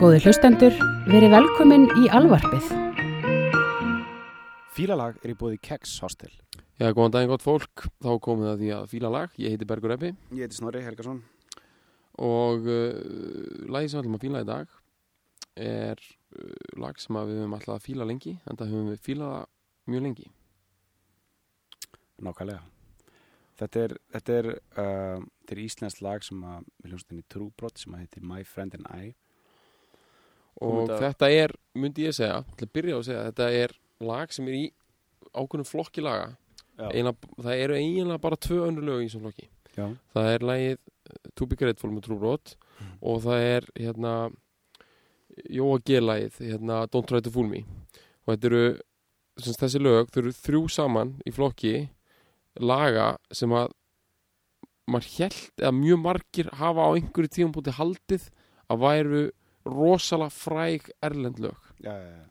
Góði hlustendur, verið velkomin í alvarpið. Fílalag er í bóði Keks Hostel. Já, góðan daginn gott fólk, þá komum við að því að fíla lag, ég heiti Bergur Eppi Ég heiti Snorri Helgason. og uh, lagið sem við ætlum að fíla í dag er uh, lag sem við höfum alltaf að fíla lengi, en það höfum við fílað það mjög lengi. Nákvæmlega. Þetta er, þetta er, uh, þetta er íslenskt lag sem að við hljómsum í Trúbrot sem að heitir My Friend and I. Og þetta- er, myndi ég segja, til að byrja á að segja, þetta er lag sem er í ákveðnum flokki laga. Eina, það eru eiginlega bara tvö önnur lög í þessum flokki. Já. Það er lagið uh, To Be Grateful með Trúbrot Mm. og það er hérna Jóa G-lagið, hérna Don't Try to Fool Me og þetta eru sem sagt, þessi lög, þau eru þrjú saman í flokki laga sem að maður held eða mjög margir hafa á einhverju tíum búti haldið að væru rosalega fræg erlend lög Já, já, já.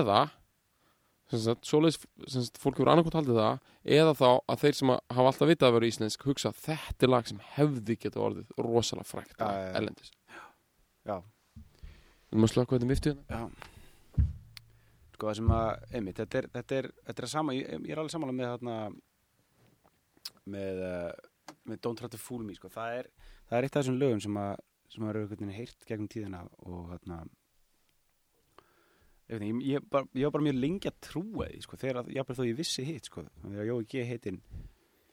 eða sem sagt, svoleiðis, sagt, fólk hefur annarkot haldið það eða þá að þeir sem að hafa alltaf vitað að vera íslensk hugsa að þetta er lag sem hefði geta orðið rosalega frægt erlendis Já. Við maður slökka þetta miftu hérna Já. Sko það sem að, einmitt, þetta er, þetta er, þetta er sama, ég, ég er alveg samanlega með þarna, með, uh, með Don't Try to Fool Me, sko. Það er, það er eitt af þessum lögum sem að, sem að eru einhvern veginn heyrt gegnum tíðina og þarna, ég ég, ég, bara, ég var bara mjög lengi að trúa því, sko, þegar jáfnvel þó ég vissi hitt, sko, þegar Jói G. heitinn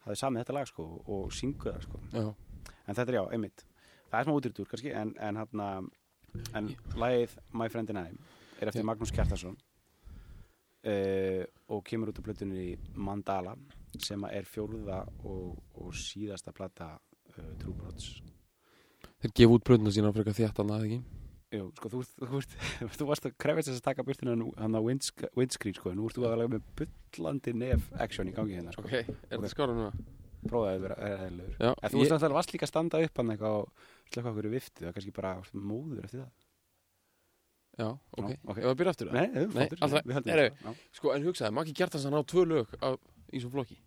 hafði samið þetta lag, sko, og synguð það, sko. En þetta er já, einmitt. Það er smá útryttur kannski, en, en hann en lagið My Friend and I er eftir Já. Magnús Kjartason uh, og kemur út af plötunni Mandala sem er fjórða og, og síðasta plata uh, Trúbrots. Þeir gefa út brönduna sína fyrir eitthvað þéttan að ekki Jú, sko, þú, þú, þú, þú varst að krefast þess að taka burtinu hann á windscreen, sko, nú ert þú að lega með bullandi nef action í gangi hérna, sko. Ok, er þetta skára núna? Prófaði að vera eðlilegur. Já, En þú veist að það varst líka að standa upp hann eitthvað og slökka okkur í viftu, það er kannski bara móður eftir það. já, ok, Já, ok. Ef að byrja aftur það Nei, við höldum Nei, það. Sko, en hugsaði, Maggi Gjartansson á tvö lög á, í svo flokki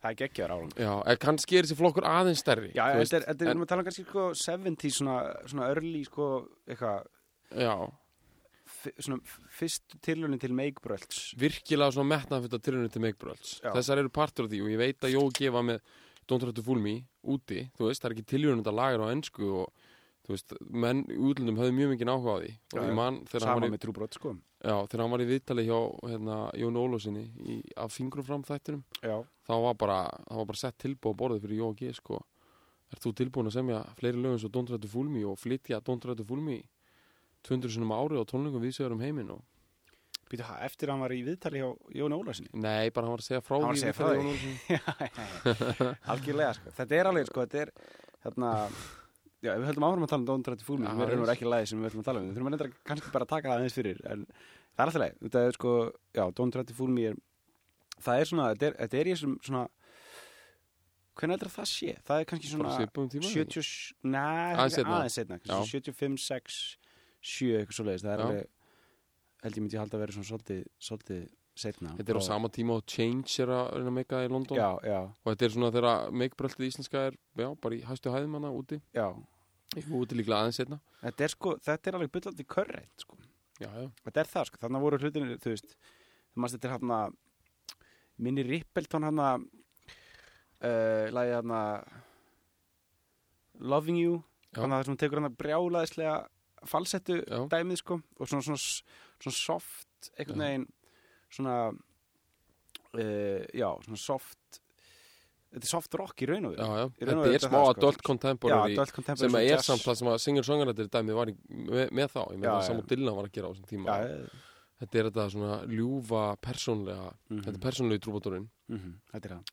Það er geggjaður árangur. Já, en kannski er þessi flokkur aðeins stærri Já, þetta er, þetta er, við erum að tala um kannski sko 70 svona, svona early sko eitthvað, Já, f- svona fyrst tilhörni til meikbrölds. virkilega svona metnaðfutta tilhörinu til Meikbrölds Já. þessar eru partur af því og ég veit að Jói gefa með Don't Try to Fool Me úti þú veist, það er ekki tilhörinu þetta lagar á ennsku og þú veist, menn í útlundum höfðu mjög mikið áhuga á því og Já, ég man þegar hann Sama var í, með trúbrot sko. Já, þegar hann var í viðtali hjá hérna, Jón Ólafsinni í, af fingrum fram þættinum Já. þá var bara, það bara sett tilbúið borðið fyrir Jói G sko. Ert þú tilbúin að semja fleiri lögum svo Don't Try to Fool Me og flytja Don't Try to Fool Me 200 sinum ári á tónlingum viðsögur um heiminn og Býtu, ha, eftir að hann var í viðtali hjá Jón Ólarsinni. Nei, bara hann var að segja frá Hann var því að segja frá því. Jón. Algjörlega sko. Þetta er alveg sko, þetta er þarna, já, við höldum áfram að tala um Don't Try to Fool Me, sem er raun og ekki lagi sem við höldum að tala um. Við þurfum að nefnda kannski bara að taka það aðeins fyrir, en það er alltaf leið. Þetta er sko, já, Don't Try to Fool Me er, það er svona, þetta er, í þessum svona, hvernig heldur það sé? Það er kannski svona svipum tíma 70, næ, Aðeins setna, Já. 75, 6, 7, eitthvað svo leiðist, það er alveg, held ég myndi halda að vera svona svolítið setna. Þetta er á sama tíma og Change er að að meika í London. Já, já, og þetta er svona þegar meikbröltið íslenska er já, bara í hæstu hæðum hana úti. Já. úti líklega aðeins setna Þetta er sko, þetta er alveg byllandi körreitt, sko. Þetta er það, sko. Þannig voru hlutinir, þú veist, þú maður þetta er hann að, minni Rippelton hann að, uh, lagi hann að, Loving You, hann að hún tekur hann að brjálaðislega falsettu dæmið, sko, og svona, svona, svona soft, einhvern veginn, svona, uh, já, svona soft, þetta er soft rock í raun og veru. Í Þetta er smá adult contemporary sem svona er samt það sem að singer-songwriter dæmið var í, með, með þá, ég Já, það saman Dylan var að gera á þessum tíma. Já, Þetta er þetta svona ljúfa persónlega, mhm, þetta er persónlegi trúbáturinn. Mhm, þetta er það.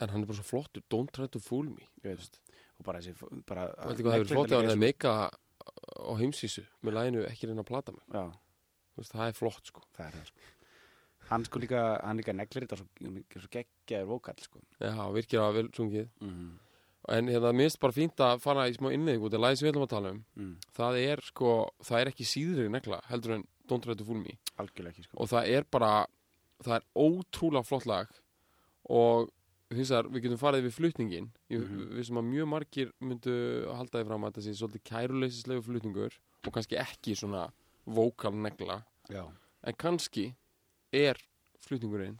en hann er bara svo flottur, don't try to fool me. Ég veit, og bara þessi, bara, og þetta hefur flott ef hann hefði meika á heimsísu með læginu ekki reyna að plata mig. Veist, það er flott sko. Það er það, sko. Hann sko líka, hann líka neglir þetta svo, svo geggjaður vókall, sko. Já, virkilega vel sungið Mm. En hérna, mér finnst bara fínt að fara í smá innleik út af lagið sem við ætlum að tala um Mm. Það er sko, það er ekki síðri negla heldur en Don't Try to Fool Me ekki, sko. og það er bara, það er ótrúlega flott lag og vegar, við getum farið við flutningin ég Mhm. við sem að mjög margir myndu halda því fram að þetta sé svolítið kæruleysislegu flutningur og kannski ekki svona vókal negla Já, en kannski er flutningurinn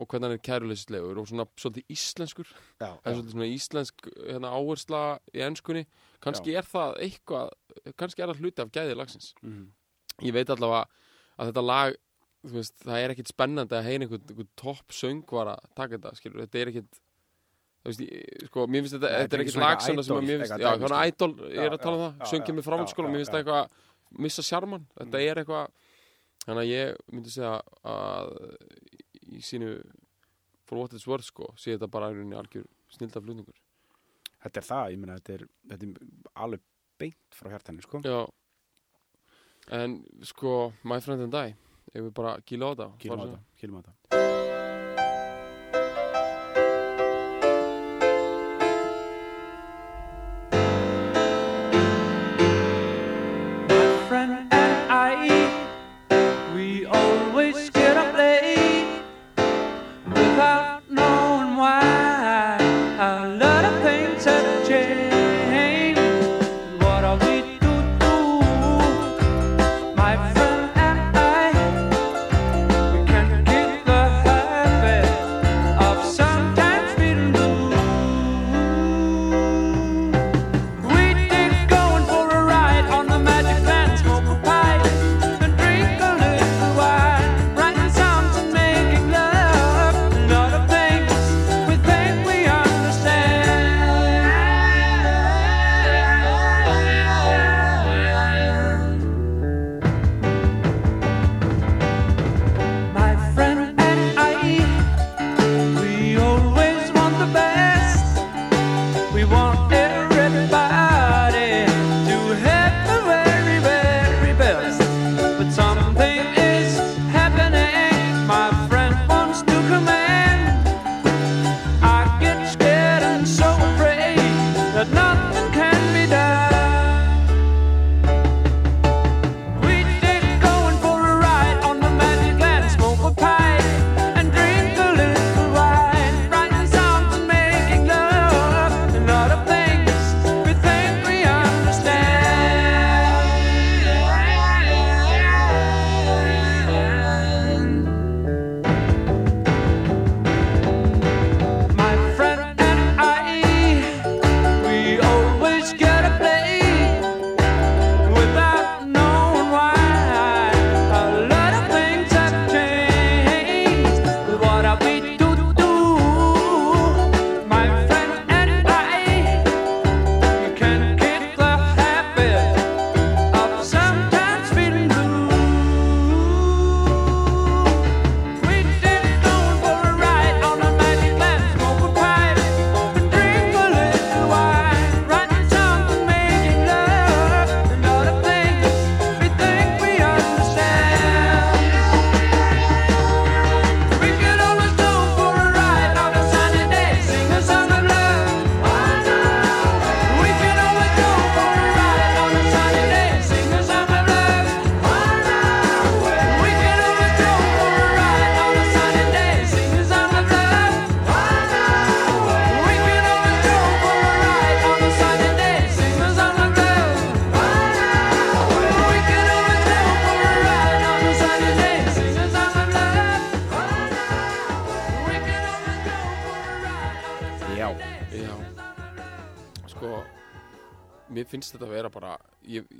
og hvernig hann er kæruleysislegur og svona svolítið íslenskur. Já, svolítið svona íslensk hérna, áhersla í ennskunni kannski er það eitthvað kannski er það hluti af gæði lagsins. Mhm. ég veit allavega að þetta lag veist, það er ekkit spennandi að heyra einhvern, einhvern topp söngvara taka þetta, skilur, þetta er ekkit þú veist, ég, sko, mér finnst þetta Nei, þetta er svona lag sem, að mér finnst, já, svona idol ég er Já, að tala um já, það, já, söngjum já, með framhaldsskóla já, mér finnst já. það eitthvað missa sjarman, þetta Mm. er eitthvað þannig að ég myndi segja að í sínu for what it's worth, sko, sé þetta bara í rauninni algjör snilda flutningur Þetta er það, ég meina, þetta er, þetta er alveg beint frá hjartanni, sko. Já En sko, my friend and I Ef við bara gíla á þetta Kýlum á þetta, kýlum á þetta.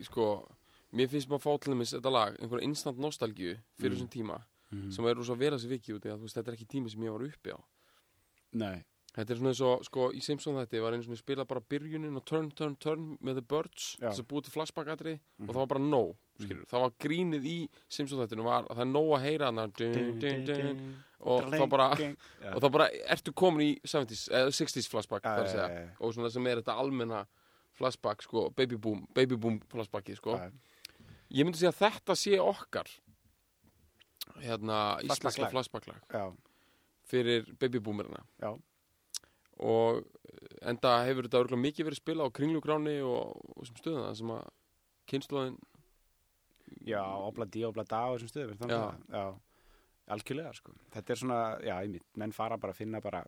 Sko, Mér finnst maður að fá til dæmis þetta lag einhverja instant nostalgíu fyrir Mm. þessum tíma Mhm. sem er rosa vera sér vikið út í að veist, þetta er ekki tími sem ég var uppi á. Nei, Þetta er svona eins og, sko, í Simpson þetta var einu svona spila bara byrjunin og turn, turn, turn með The Birds, þess að búið til flashback-atri Mhm. og það var bara nóg, skilur það var grínið í Simpson þetta var að það er nóg að heyra dun, og þá bara og þá bara ertu komin í 70s, eða 60s flashback þar að segja, og svona sem er þetta almenna flashback, sko, baby boom baby boom flashbacki, sko Já. ég myndi segja að þetta sé okkar hérna, íslenska Flashback-lag. fyrir baby boomerina Já. og eh, enda hefur þetta örgulega mikið verið spilað á kringlugráni og, og sem stöðuna þar sem að kynnslóðin já, obla dí, obla da á þessum stöðum, Já. já, já, algjörlega, sko. Þetta er svona, já, menn fara bara að finna bara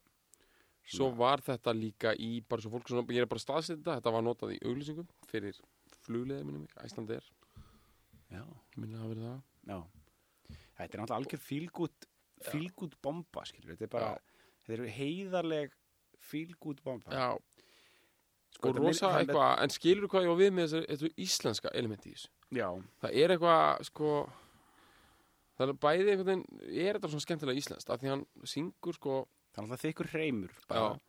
svo var þetta líka í bara svo fólk svona, ég er bara að staðsetja þetta þetta var notað í auglýsingum fyrir flugleði minnum, Æslandi er Já, minni að verið það. Já. Þetta er náttúrulega algjör fílgút fílgút bomba, skilur Þetta er bara, þetta er heiðarleg fílgút bomba. Já, Sko, og rosa eitthvað, en skilur hvað ég á við með þessu, íslenska elementi í þessu? Já, það er eitthvað sko það er bæði einhvern veginn er þetta svona skemmtilega íslenskt? Af því hann syngur sko er alltaf þykkur hreimur Já. bara.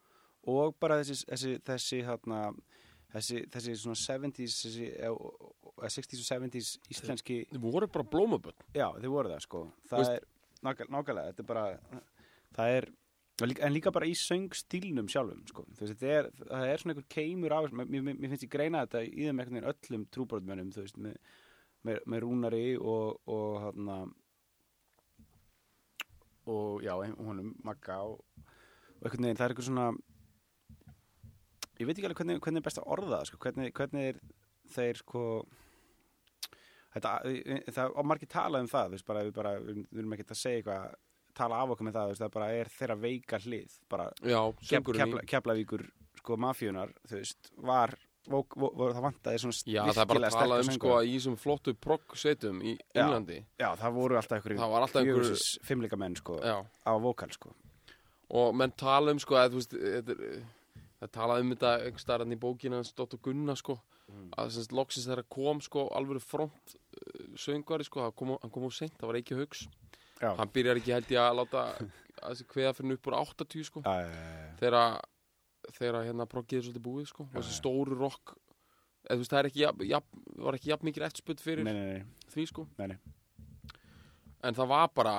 og bara þessi þessi, þessi, þarna, þessi, þessi svona 70s þessi, eh, eh, 60s og 70s íslenski þið voru bara blómaböld já, þið voru það sko það Veist- er nákvæ- nákvæmlega, þetta er bara það er en líka bara í söngstílnum sjálfum sko. veist, er, það er svona einhver keimur af mér, mér, mér finnst ég greina þetta í þeim öllum veist, með, með, með rúnari og, og hann og já, honum Magga og, og einhvern veginn, það er eitthvað svona ég veit ekki alveg hvernig, hvernig er best að orða það sko. hvernig, hvernig er þeir sko þetta, það á margir tala um það þú veist, bara, við, bara, við, erum ekki að segja eitthvað tala af okkur með það, þú veist, það bara er þeirra veika hlið, bara já, kef, söngurinn kefla, keflavíkur sko mafíunar, þú veist, var vók, vó, vó, það vantaði svona í já, það er bara virkilega að tala um sko söngvara. í þessum flottu progg sveitum í Já. Englandi já, það voru alltaf einhverju það var alltaf einhver fjögursis fimmleika menn sko já, á vókal sko og menn tala um sko að þú veist það talaði um þetta einhver starfinn í bókina hans Dóttur Gunna sko Mm. að semst loksins þegar kom sko alvöru front uh, söngvari sko kom, hann kom úr seint, það var ekki haugs já, hann byrjar ekki held ég að láta að þessi kveða fyrir upp úr 80 sko já, já, já, þegar þegar hérna proggið er svolítið búið sko þessi stóru rock eða veist það er ekki jafn, jafn, var ekki jafn mikil eftirspöld fyrir nei, nei, nei, því sko nei, nei. en það var bara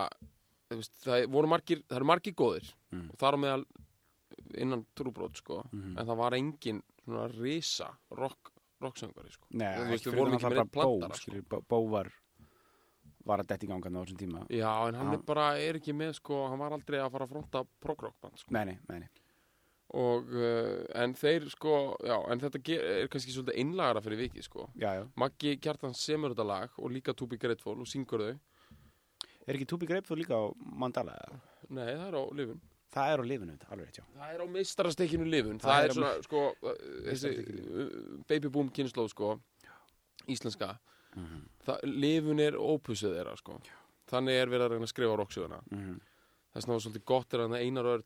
veist, það voru margir, það eru margir góðir Mm. og þar á meðal innan trúbrót sko Mhm. en það var engin svona risa rock, rocksöngari sko Nei, veist, við vorum ekki með plantara, sko. bó, bó var var að detti gangan á þessum tíma já en hann Já. er bara er ekki með sko hann var aldrei að fara að fronta prog-rockband sko nei, nei, nei, nei. Og uh, en þeir sko já en þetta er kannski svolítið einlagara fyrir vikið sko. Já. Maggi Kjartan semur þetta lag og líka Tubi Gretfól og syngur þau. Er ekki Tubi Greip þú líka á Mandala? nei það er á lifun Það er á þetta, alveg rétt, já. Það er á meistarastekinu lifun Það Það, er á svona, sko, uh, þessi uh, baby boom kynnslóð, sko Íslenska. Mm það, Lifun er ópussið þeirra, sko. Þannig er verið að reyna að skrifa rocksuguna -hmm. Það er svona svolítið gott er að Einar Örn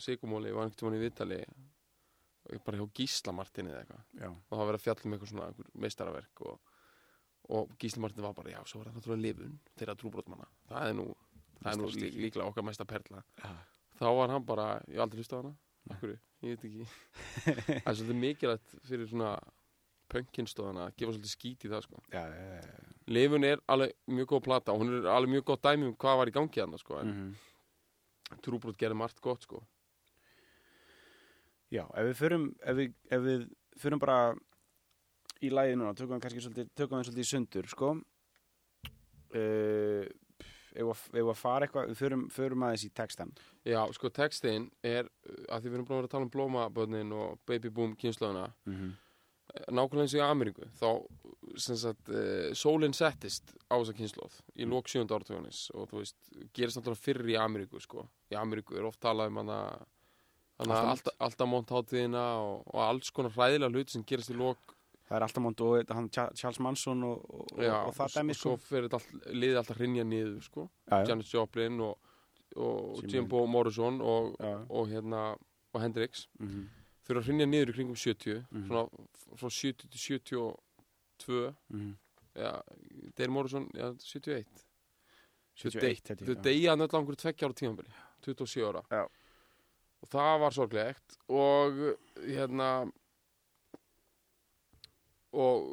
Sigumóli var einhvern tímann í Vitali bara hjá Gísla Martini eða eitthvað og það var verið að fjalla um eitthvað svona meistaraverk og, og Gísli Martin var bara, já, svo var það náttúrulega lifun þeirra trúbrotmanna, það er nú það er nú lí, líklega okkar mesta perla Já. þá var hann bara, ég aldrei hlustað á hana Akkur, ég veit ekki Það er svolítið mikilvægt fyrir svona pönkinstóðana að gefa svolítið skít í það sko. já, já, já. Lifun er alveg mjög góð plata og hún er alveg mjög góð dæmi um hvað var í gangi hann sko. Mm trúbrot gerði margt gott sko. Já ef við förum, ef við, ef við förum bara í lægi núna, tökum við kannski svolítið, tökum við svolítið í sundur, sko. Uh, ef við ef við fara eitthvað, við förum, förum aðeins í textan. Já, sko, textin er að því við erum búin að vera að tala um blómaböðnin og baby boom kynnslóðuna Mm -hmm. nákvæmlega eins og í Ameríku þá sem sagt uh, sólinn settist á þessa kynnslóð í lók sjönda áratugunis og þú veist, gerist náttúrulega fyrr í Ameríku sko, í Ameríku er oft talað um hana hana Altamont. alltaf, alltaf montháttíðina og, og alls konar hræðilega hluti sem gerist í lók Það er alltaf mónt og hann Cha- Charles Manson og, og, já, og það s- dæmi, og sko. svo fyrir þetta liðið alltaf hrinja niður sko, Já, já. Janis Joplin og, Jimbo Morrison og, Já. og hérna og Hendrix Mm -hmm. fyrir að hrinja niður í kringum 70 Mhm. svona f- frá 70 til 72 Mm já, Dale Morrison, já, 71 71, þau þetta, já. deyja hann öll á einhverju tveggja ára tímabili 27 ára Já. Og það var sorglegt og hérna og,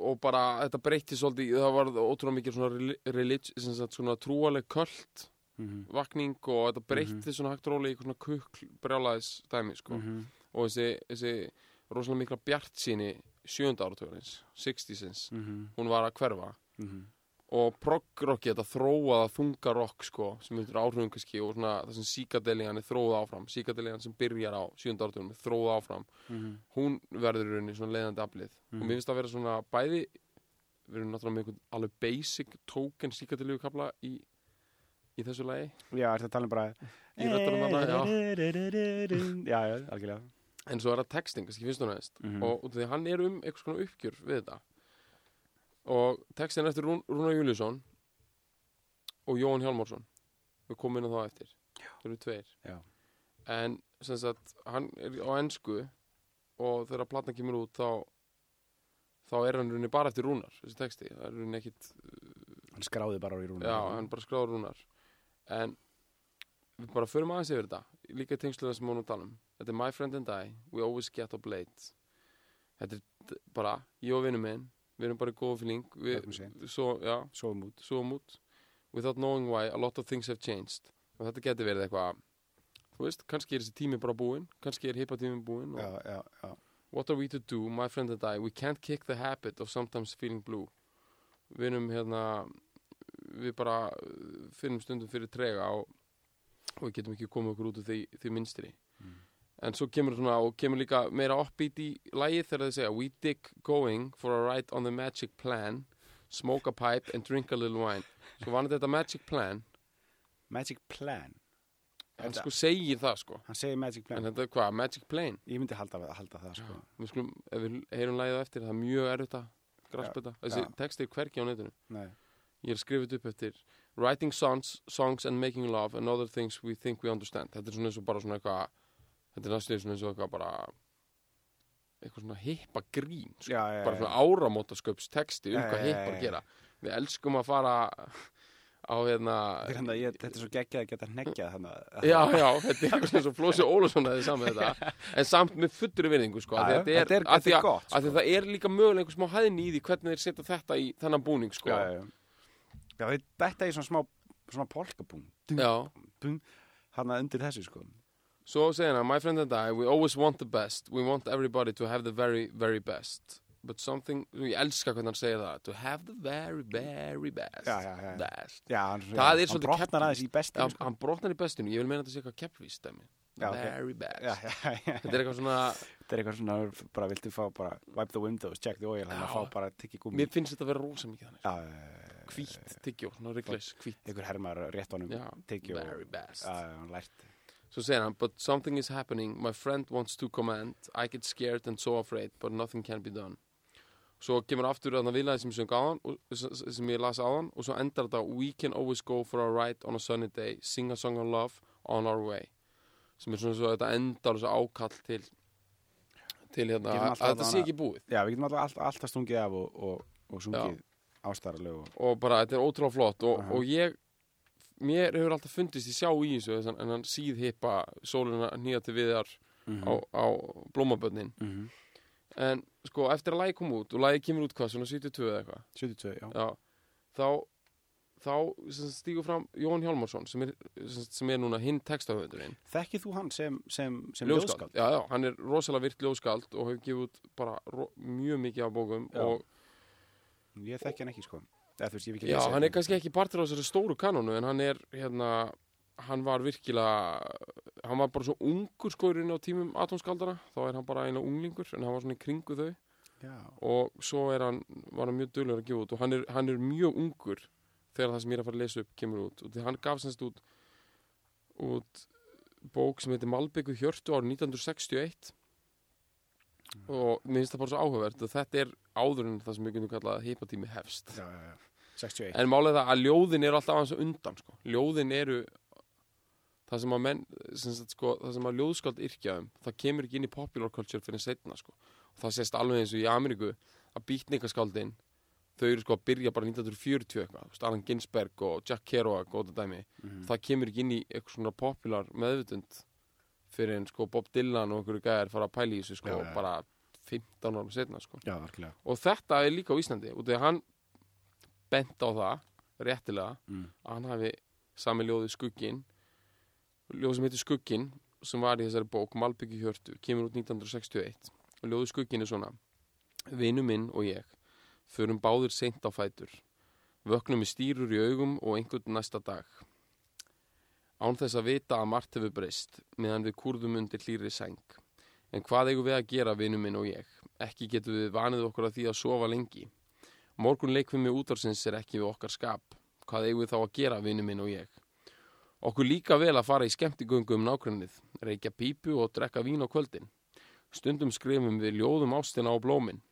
og bara þetta breytti svolítið, það var ótrúlega mikið svona, reli- relig, sem sagt, svona trúaleg köld Mhm. vakning og þetta breytti svona hægt róli í svona kukl brjálaðis dæmi sko. Mhm. og þessi, þessi rosalega mikla bjart síni sjönda áratugurins, 60sins Mhm. hún var að hverfa Mhm. Og proggrocki, þetta þróaða þunga rock sko, sem hefur áhrifum kannski og svona það sem síkadelían er þróða áfram síkadelían sem byrjar á sjönda áratugunum þróða áfram, Mhm. hún verður í rauninni svona leiðandi aflið Mhm. og mér finnst það að vera svona bæði við erum náttúrulega með einhvern alveg basic token síkadelíu kapla í, í þessu lagi Já, ertu að tala um bara Í röddunum þarna, já. Já, algjörlega en svo er það texting, kannski finnst hún aðeins Mhm. og því hann er um eitthvað svona uppgjör við þetta og textin eftir Rún, Rúnar Júliusson og Jóhann Hjálmarsson. Við komum inn á það eftir. Þau eru tveir. Já. en sem sagt, hann er á ensku og þegar platna kemur út þá þá er hann í rauninni bara eftir Rúnar þessi texti, er ekkit Hann skráði bara í rúna já, hann bara skráður Rúnar. En við bara förum aðeins yfir þetta líka í tengslu það sem hún tala um. Þetta er My Friend and I, We Always Get Up Late. Þetta er bara ég og vinnum minn, við erum bara í góða fíling svo út. Without knowing why, a lot of things have changed. Og þetta getur verið eitthvað þú veist, kannski er þessi tími bara búinn kannski er hippa tími búinn og Já, já, já. What are we to do, my friend and I? We can't kick the habit of sometimes feeling blue. Við erum hérna, við bara uh, finnum stundum fyrir trega og, og við getum ekki komið okkur út úr því, því minnstri. En svo kemur svona, og kemur líka meira uppbít í lagið þegar þið segja We dig going for a ride on the magic plan, smoke a pipe and drink a little wine. Svo var þetta magic plan, Magic Plan hann sko segir það sko. Hann segir Magic En Plan þetta er hvað, magic plane? Ég myndi halda, halda það sko Við skulum, ef við heyrum lagið á eftir, það er mjög erfitt að graspa þetta. Þessi já. texti er hvergi á netinu. Nei Ég er skrifið upp eftir Writing songs, songs and making love and other things we think we understand. Þetta er svona eins og bara svona eitthvað, þetta er næstu svona eins og eitthvað bara, eitthvað svona hippa grín, sko. Já, já, bara svona áramótasköps texti um hvað hippar gera. Við elskum að fara á hérna, Þetta er ég, þetta er svo geggjað að geta hneggjað þannig já, já, þetta er eitthvað svona svo Flósi Ólafsson hefði saman þetta, en samt með fullri vinningu, sko, að þetta er- af því þetta er að- að það er líka mögulega einhver smá hæðni í því hvernig þeir setja þetta í þennan búning, sko. Já, já, já detta í svona smá, svona polkabún já. Hann undir þessu sko Svo segir hann, my friend and I, we always want the best. We want everybody to have the very, very best. But something, ég elska hvernig hann segir það, to have the very, very best. Já, já, já. Best. Já, hann, Það er hann brotnar aðeins í Já, bestinu sko. hann brotnar í bestinu, ég vil meina þetta sé eitthvað keppvíst. Já. Very best. já, já, já, Þetta er eitthvað svona, Þetta er eitthvað svona, bara viltu fá bara wipe the windows, check the oil, hann Já. að fá bara tikki gúmi mér finnst þetta að vera rosa mikið þannig. Já, já, já, já, Hvít, tyggjó, svona ryggleis, hvít. einhver hermar rétt honum Já, tyggjó very best. Já, já, hann lært Svo segir hann, but something is happening, my friend wants to command, I get scared and so afraid, but nothing can be done. Svo kemur aftur þarna vilaði sem ég söng s- sem ég las áðan, og svo endar þetta, we can always go for a ride on a sunny day, sing a song of love on our way. Sem er svona svo þetta endar þessu ákall til, til hérna, að þetta sé ekki búið. Já, við getum alltaf, alltaf, stungið af og, og, og sungið ástaralög og bara, þetta er ótrúlega flott, og, Aha. og ég, mér hefur alltaf fundist í sjá í þessu, en hann síð hippa sólina nýja til viðar Mhm. á, á blómabönnin. Mhm. En sko, eftir að lagi kom út og lagi kemur út hvað, svona 72 eða eitthvað 72, já Já, þá þá stígur fram Jón Hjálmarsson sem er, sem, er núna hinn textahöfundurinn Þekkið þú hann sem, sem, sem ljóðskáld? Já, já, hann er rosalega virt ljóðskald og hefur gefið út bara mjög mikið af bókum og Ég þekki hann ekki, sko Eða, þú veist, ég hef ekki já, hann er kannski ekki partur á þessari stóru kanonu en hann er, hérna hann var virkilega hann var bara svo ungur skoðurinn á tímum atomskaldara, þá er hann bara eina unglingur en hann var svona í kringu þau. Já, og svo er hann, var hann mjög duglegur að gefa út. Og hann er, hann er mjög ungur þegar það sem ég er að fara að lesa upp kemur út. Og hann gaf semst út út bók sem heitir Malbyggu hjörtu árið 1961 og mér finnst það bara svo áhugavert og þetta er áður en það sem við getum kallað að heipatími hefst. Já, já, já 61 en er það að ljóðin eru alltaf aðeins undan sko. ljóðin eru það sem að menn sem sagt, sko, það sem að ljóðskáld yrkja um það kemur ekki inn í popular culture fyrir setna sko. og það sést alveg eins og í Ameríku að býtningaskáldin þau eru sko að byrja bara 1940 eitthvað þú veist, Alan Ginsberg og Jack Kerouac og þetta dæmi Mhm. það kemur ekki inn í eitthvað svona popular meðvutund fyrir en sko Bob Dylan og einhverju gæðir fara að pæla í þessu sko Já, bara 15 árum setna sko Já, og þetta er líka á Íslandi og þegar hann bent á það réttilega mm. að hann hafi sami ljóðið skuggin ljóð sem heitir skuggin sem var í þessari bók Malbyggi hjörtu kemur út 1961 og ljóðið skuggin er svona vinu minn og ég förum báðir seint á fætur. Vöknum með stýrur í augum og einhvern næsta dag. Án þess að vita að margt hefur breyst meðan við kurðum undir hlýri seng en hvað eigum við að gera vinu minn og ég? Ekki getum við vanið okkur að því að sofa lengi morgun leikfimi útvarsins er ekki við okkar skap hvað eigum við þá að gera vinu minn og ég Okkur líka vel að fara í skemmtigöngu um nágrannið, reykja pípu og drekka vín á kvöldin. Stundum skrifum við ljóðum ástina á blómin.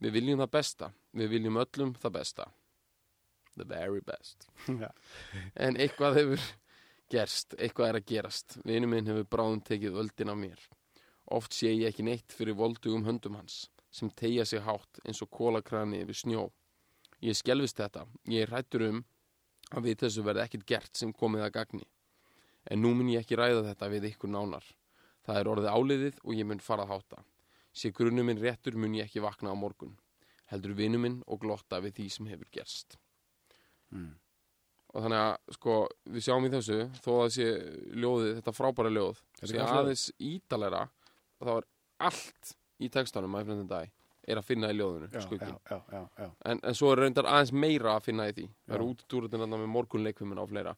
Við viljum það besta, við viljum öllum það besta. The very best. Já. En eitthvað hefur gerst, eitthvað er að gerast. Vinu minn hefur bráðum tekið völdin af mér. Oft sé ég ekki neitt fyrir voldugum höndum hans, sem tegja sig hátt eins og kólakrani yfir snjó. Ég skelfist þetta, ég hrættur um að við þessu verði ekkert gert sem komið að gagni. En nú mun ég ekki ræða þetta við ykkur nánar. Það er orðið áliðið og ég mun fara að hátta. Sé grunnu minn réttur mun ég ekki vakna á morgun. Heldur vinu minn og glotta við því sem hefur gerst. Mm. Og þannig að, sko, við sjáum í þessu, þó að sé ljóðið, þetta frábæra ljóð, Þetta ljóð. aðeins ítalera, og það var allt í textanum, Friend and I, er að finna í ljóðinu, Já, skuggin. já, já, já, já. En, en svo er reyndar aðeins meira að finna í því. Það eru útúrutin með morgunleikvimina og fleira.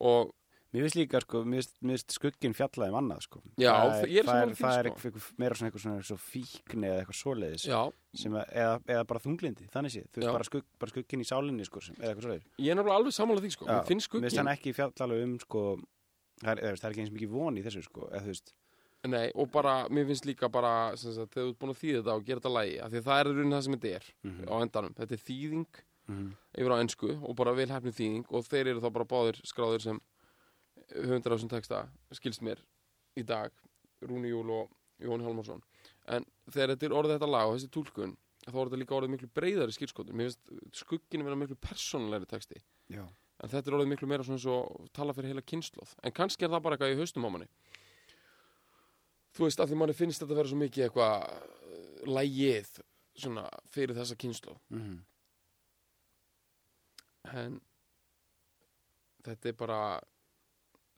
Og Mér finnst líka, sko, mér finnst- finnst skugginn fjallaði um annað, sko. Já, það ég er það sammála er, því, það er sko. eitthvað, meira svona eitthvað svona svo fíkni eða eitthvað svoleiðis já, sem að, eða, eða bara þunglindi, þannig sé þú veist bara, skugg, bara skugginn í sálinni sko, sem, eða eitthvað svoleiðis ég er nefnilega alveg sammála því, sko. Já, Mér finnst Mér finnst skuggin. hann ekki fjallaði um sko, það er, það er ekki eins mikið von í þessu sko, eða þú veist Nei, og bara, mér finnst líka bara, sagt, þegar þú ert búin að þýða þetta og gera þetta lægi, af því að það er í raunin það sem þetta er Mhm. á endanum. Þetta er þýðing Mhm. yfir á ennsku og bara velhæfni þýðing og þeir eru þá bara báðir skráðir sem höfundar á þessum texta, skilst mér í dag, Rúni Júl og Jón Hjalmarsson. En þegar þetta er orðið þetta lag og þessi túlkun, þá er þetta líka orðið miklu breyðari skilskotur. Mér finnst skugginu vera miklu persónulegri texti. Já, En þetta er orðið miklu meira svona svo tala fyrir heila kynnslóð. En kannski er það bara eitthvað í haustum á manni. Þú veist, að því manni finnst þetta vera svo mikið eitthvað uh, lægið svona fyrir þessa kynnslóð. Mhm. En þetta er bara,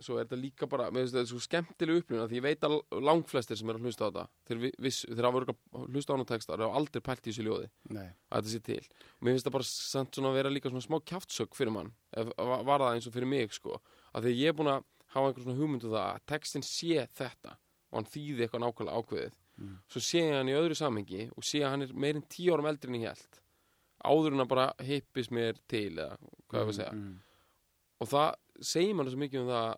svo er þetta líka bara, mér finnst þetta svo skemmtileg upplifun því ég veit að langflestir sem er að hlusta á þetta, þeir, vi- viss, þeir hafa hlusta á hana texta, þeir hafa aldrei pælt í þessu ljóði Nei, að þetta sé til. Og mér finnst það bara samt svona að vera líka svona smá kjaftsök fyrir mann, ef, va- var það eins og fyrir mig, sko. Að því að ég er búin að hafa einhver svona hugmyndu það að textin sé þetta og hann þýði eitthvað nákvæmlega ákveðið. Mm. Svo sé ég hann í öðru samhengi og sé að hann er meirinn tíu árum eldri en ég held. Áður en að bara hippis mér til eða hvað ég var að segja. Mhm. Og það segir mann svo mikið um það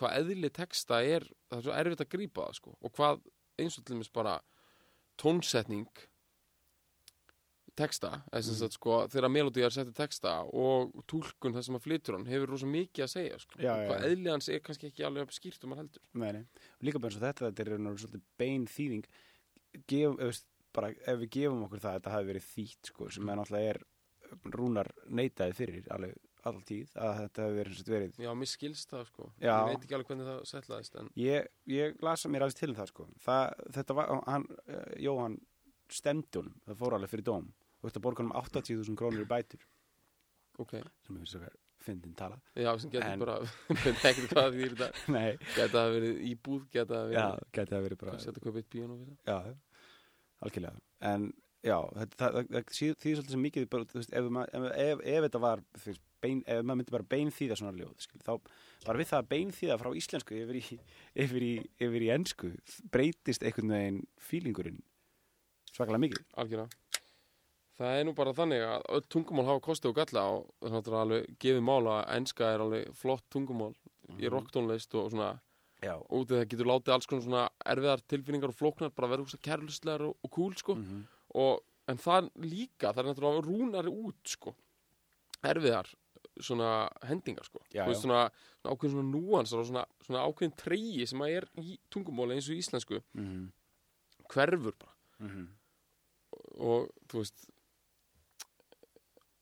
hvað eðli texta er, það er svo erfitt að grípa það, sko. Og hvað eins og til dæmis bara tónsetning texta, sem Mhm. sagt sko þegar melodíjar setja texta og túlkun það sem að flytur hann hefur rosa mikið að segja sko. Já, og hvað já. eðli hans er kannski ekki alveg skýrt um hann heldur Nei, nei. Og líka bara eins og þetta, þetta er og veru svolítið bein þýðing Gef, ef, bara, ef við gefum okkur það að þetta hafi verið þýtt sko, sem er náttúrulega er rúnar neitaði fyrir alveg all tíð að þetta hafi verið, sem sagt verið Já, mér skilst það sko Já. Ég veit ekki alveg hvernig það setlaðist en ég, ég lasa mér aðeins til um það sko. það, þetta var, hann, uh, Jóhann stemdi honum, það fór alveg fyrir dóm og þetta borga honum 80.000 krónur í bætur. Ok, sem er svo fyndin tala. Já, sem getur En- bara ekki hvað því þetta. Geta það verið íbúð, geta já, verið gæti það verið bara setja kaupið eitt píano við það? Já, algjörlega. En já, þetta, það, það, það því því svolítið sem mikið bara, þú veist, ef, ef, ef, ef þetta var þú veist, bein, ef maður myndi bara bein þýða svona ljóð skil, þá bara við það að bein þýða frá íslensku yfir í, yfir í, yfir í ensku breytist einhvern veginn fílingurinn svakalega mikið. Algjörlega Það er nú bara þannig að öll tungumál hafa kosti og galla og það er alveg gefið mála að enska er alveg flott tungumál í rocktónlist og svona Já, út í það getur látið alls konar svona erfiðar tilfinningar og flóknar bara vera úrst kærlustlegar og, og cool sko. Mhm. og, en það líka, það er náttúrulega rúnari út sko erfiðar svona hendingar sko. Já, veist, svona, svona ákveðin svona núansar og svona, svona ákveðin treyji sem að er í tungumáli eins og íslensku. Mhm. hverfur bara. Mhm. og þú veist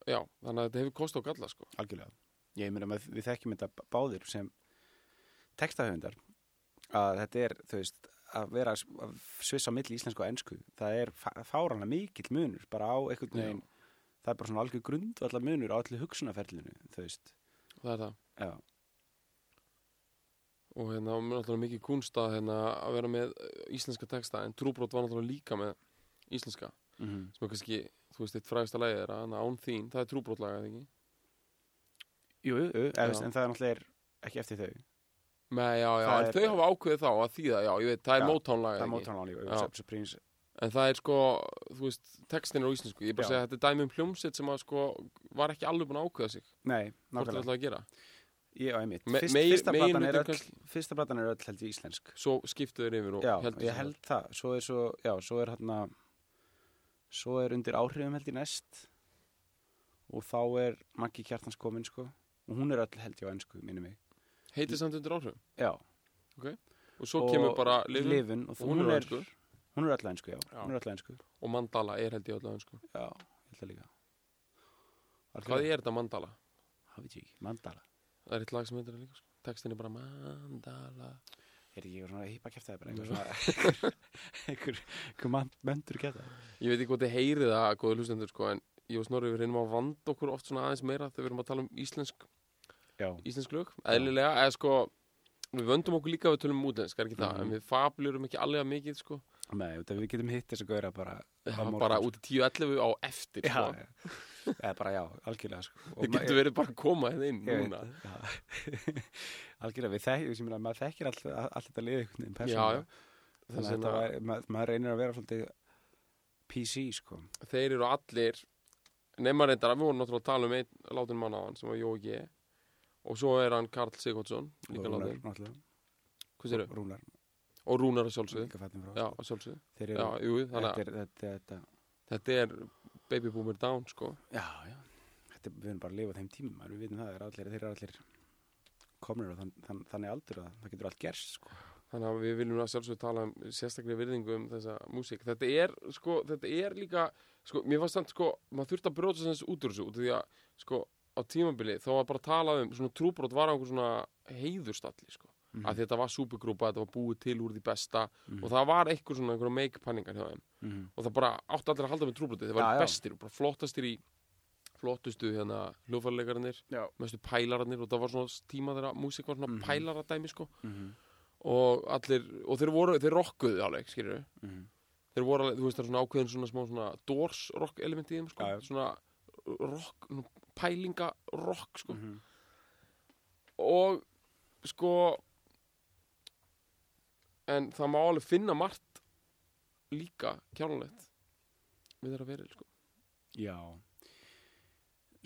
já, þannig að þetta hefur kost og galla sko. Algjörlega. Ég meina að við þekkjum þetta báðir sem textahöfundar að þetta er, þú veist að vera að svissa á milli íslensku og ensku það er fá- fáranlega mikill munur bara á einhvern veginn það er bara svona algjör grundvallar munur á allir hugsunarferlinu þú veist, það er það. Já, og hérna og náttúrulega mikið kunst að, hérna, að vera með eh, íslenska texta en trúbrot var náttúrulega líka með íslenska mm sem er kannski, þú veist, eitt frægasta lægið er að án þín, það er trúbrotlaga, eða ekki? jú, jú, jú Já. eða, en það er náttúrulega er ekki eftir þau Nei, já, já, Það en er- þau hafa ákveðið þá að þýða, já, ég veit, það er Já, mótánlaga, það er ekki? mótánlega líka, Já. jú, En það er sko, þú veist, textin er á íslensku, ég er bara að Já. segja að þetta er dæmi um hljómsett sem að sko var ekki alveg búin að ákveða sig, nei, það nákvæmlega gera. Ég á einmitt. Me- Fyrst, megin- fyrsta, platan er öll, kannski- fyrsta platan er öll held ég íslensk. svo skiptu þeir yfir og Já, heldur ég held það. Svo er svo, já, svo er hérna, svo er undir áhrifum held ég næst og þá er Maggi Kjartans komin, sko. Og hún er öll held ég á ennsku, minni mig. heitir samt undir áhrifum Já. og svo kemur bara lifin Livin, og, og hún hún, er á er, ensku. hún er öll ennsku, já. Já. Hún er öll ennsku. og mandala er held ég öllu sko. Já, ég held það líka. hvað er þetta mandala? Það veit ég ekki, Mandala. það er eitt lag sem heitir það líka sko. textin er bara mandala Er ekki eitthvað svona hýpa kæftæði bara, eitthvað svona, einhver man- möndur kæftæði. ég veit ekki hvað þið heyrið það góðu hlustendur sko, en ég og Snorri við reynum að vanda okkur oft svona aðeins meira þegar við erum að tala um íslensk, Já, íslensk lög eðlilega, eða sko við vöndum okkur líka við tölum um útlensk, er ekki það Mhm. en við fablurum ekki allega mikið sko. Nei, við getum hitt þess að gauðra bara Já, bara sko. út í 10-11 á eftir Já, sko. já. Eða bara já, algjörlega sko. Það getur verið bara að koma hérna inn núna. Algjörlega, við þekkjum, maður þekkir allt, allt þetta. Þess Þannig að var, maður, maður reynir að vera svolítið PC, sko. þeir eru allir nema reyndar við vorum náttúrulega að tala um einn látin mann á hann sem var Jói G og svo er hann Karl Sigvardsson Og líka látin, Rúnar, og Rúnar að sjálfsögðu. Þannig þetta að þetta, þetta, þetta er Baby Boomer Down, sko. Já, já. Þetta, við erum bara að lifa þeim tímum, við vitum það, er allir, þeir eru allir komnir og þann, þann, þannig aldur að það getur allt gerst, sko. þannig að við viljum að sjálfsögðu tala um sérstaklega virðingu um þessa músík. Þetta er, sko, þetta er líka sko, mér fannst þannig, sko, maður þurfti að bróta þess út úr þessu, út af því að, sko á tímabili, þá var bara að tala um svona trúbrót var á einhver svona heiðurstalli, sko Mhm. að þetta var supergrúpa, þetta var búið til úr því besta Mhm. og það var eitthvað svona einhverja make-panningar hjá þeim Mhm. og það bara átti allir að halda með trúbroti þeir Já, var já. bestir og bara flottastir í flottustu hérna hljófarleikarnir Já. mestu pælararnir og það var svona tíma þegar músík var svona Mhm. pælaradæmi sko Mhm. og allir, og þeir voru, þeir rockuðu alveg, skilur Mhm. þeir voru alveg, þú veist það er svona ákveðin svona smá svona doors rock element í þeim sko Já, já. svona rock, pælinga rock sko og sko en það má alveg finna margt líka kjánulegt við þeirra verið sko. Já.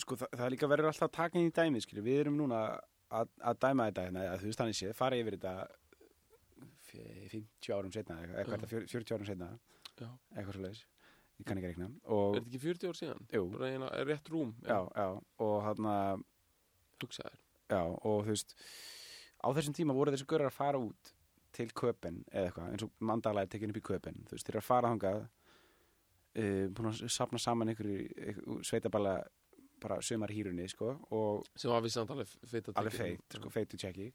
Sko það, það líka verður alltaf að taka inn í dæmi skilur. Við erum núna að, að dæma þetta hérna, að þú veist þannig séð, fara yfir þetta f- 50 árum setna eitthvað, fjör- 40 árum setna Já. eitthvað svo leiðis ég kann ekki reikna. Og, Er þetta ekki 40 ár síðan? Jú. Bara eina, er rétt rúm já, já, og hann Hugsa þér. Já, og þú veist á þessum tíma voru þessi görur að fara út til köpen eða eitthvað, eins og mandala er tekin upp í köpen, þú veist, þeir eru að fara þangað uh, búin að sapna saman einhverju sveitaballa bara sömar hýrunni, sko og Sem var vissi alveg feit að alveg feit, sko, feitu tjekki.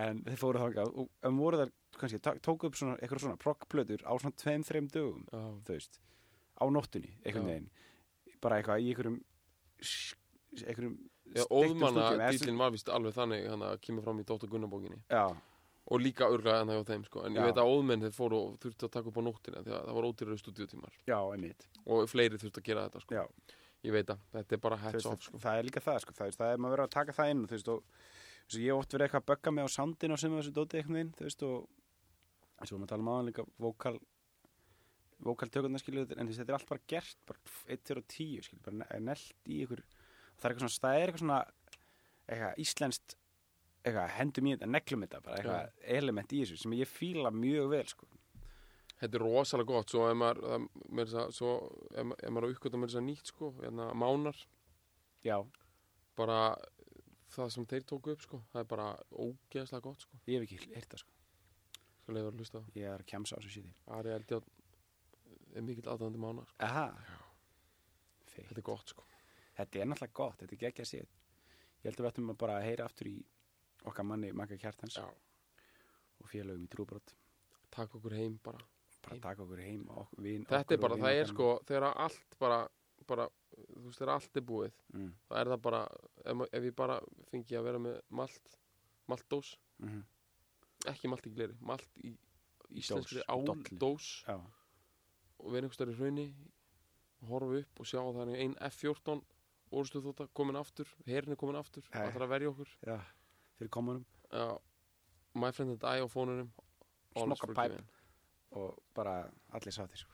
En þeir fóru þangað og um voru þar kannski, tóku upp svona, eitthvað svona proggplötur á svona tveim, þreim dögum Já, þú veist, á nóttunni einhvern Já. veginn, bara eitthvað í einhverjum einhverjum já óðmanna dýlinn var vist alveg þannig hann að kemur fram í Dóttar Gunnarbókinni já, og líka örglega en það hjá þeim sko. En Já. ég veit að óðmenn þeir fóru og þurftu að taka upp á nóttina því að það var ódýrari stúdíutímar og fleiri þurftu að gera þetta sko. Ég veit að þetta er bara hats off sko. það er líka það, sko, það, það er maður verið að taka það inn veist, og veist, ég oft verið eitthvað að bögga mig á sandin og sem þessu dóti veginn, þú veist, og eins og að tala um aðan líka vokal vokaltökurnar skilju, en þetta er allt bara gert, bara 1, 2 og 10 skilju, bara ne- nelt í ykkur það er eitthvað svona, eitthvað hendum í þetta, neglum þetta bara eitthvað element í þessu sem ég fíla mjög vel sko. Þetta er rosalega gott, svo ef maður, maður er að uppgöta með þess að nýtt sko, hérna, mánar, já, bara það sem þeir tóku upp sko, það er bara ógeðslega gott sko, ég hef ekki heyrt það sko. svo leiður að hlusta á. ég er að kemsa á þessu síði Ari Eldjátt er mikill aðdæðandi mánar, sko. aha þetta er gott sko. þetta er náttúrulega gott, þetta er geggja sér ég held að við ættum að bara heyra aftur í okkar manni Magga Kjartans. Já. og félögum í trúbrot. Takk okkur heim bara. bara Heim. taka okkur heim og vin, Þetta er bara, það er sko, þegar allt bara, bara, þú veist, þegar allt er búið, mm. þá er það bara, ef, ef ég bara fengi að vera með malt, maltdós, Mm ekki malt í gleri, malt í íslenskri áldós og vera einhvers staðar í hraunni og horfa upp og sjá að það er ein F-14 orðstuð þótt komin aftur, herin er komin aftur, það þarf að verja okkur. Já, fyrir komunum Já, My Friend and I á fónunum Smokka forgiven. og bara allir sáttir sko.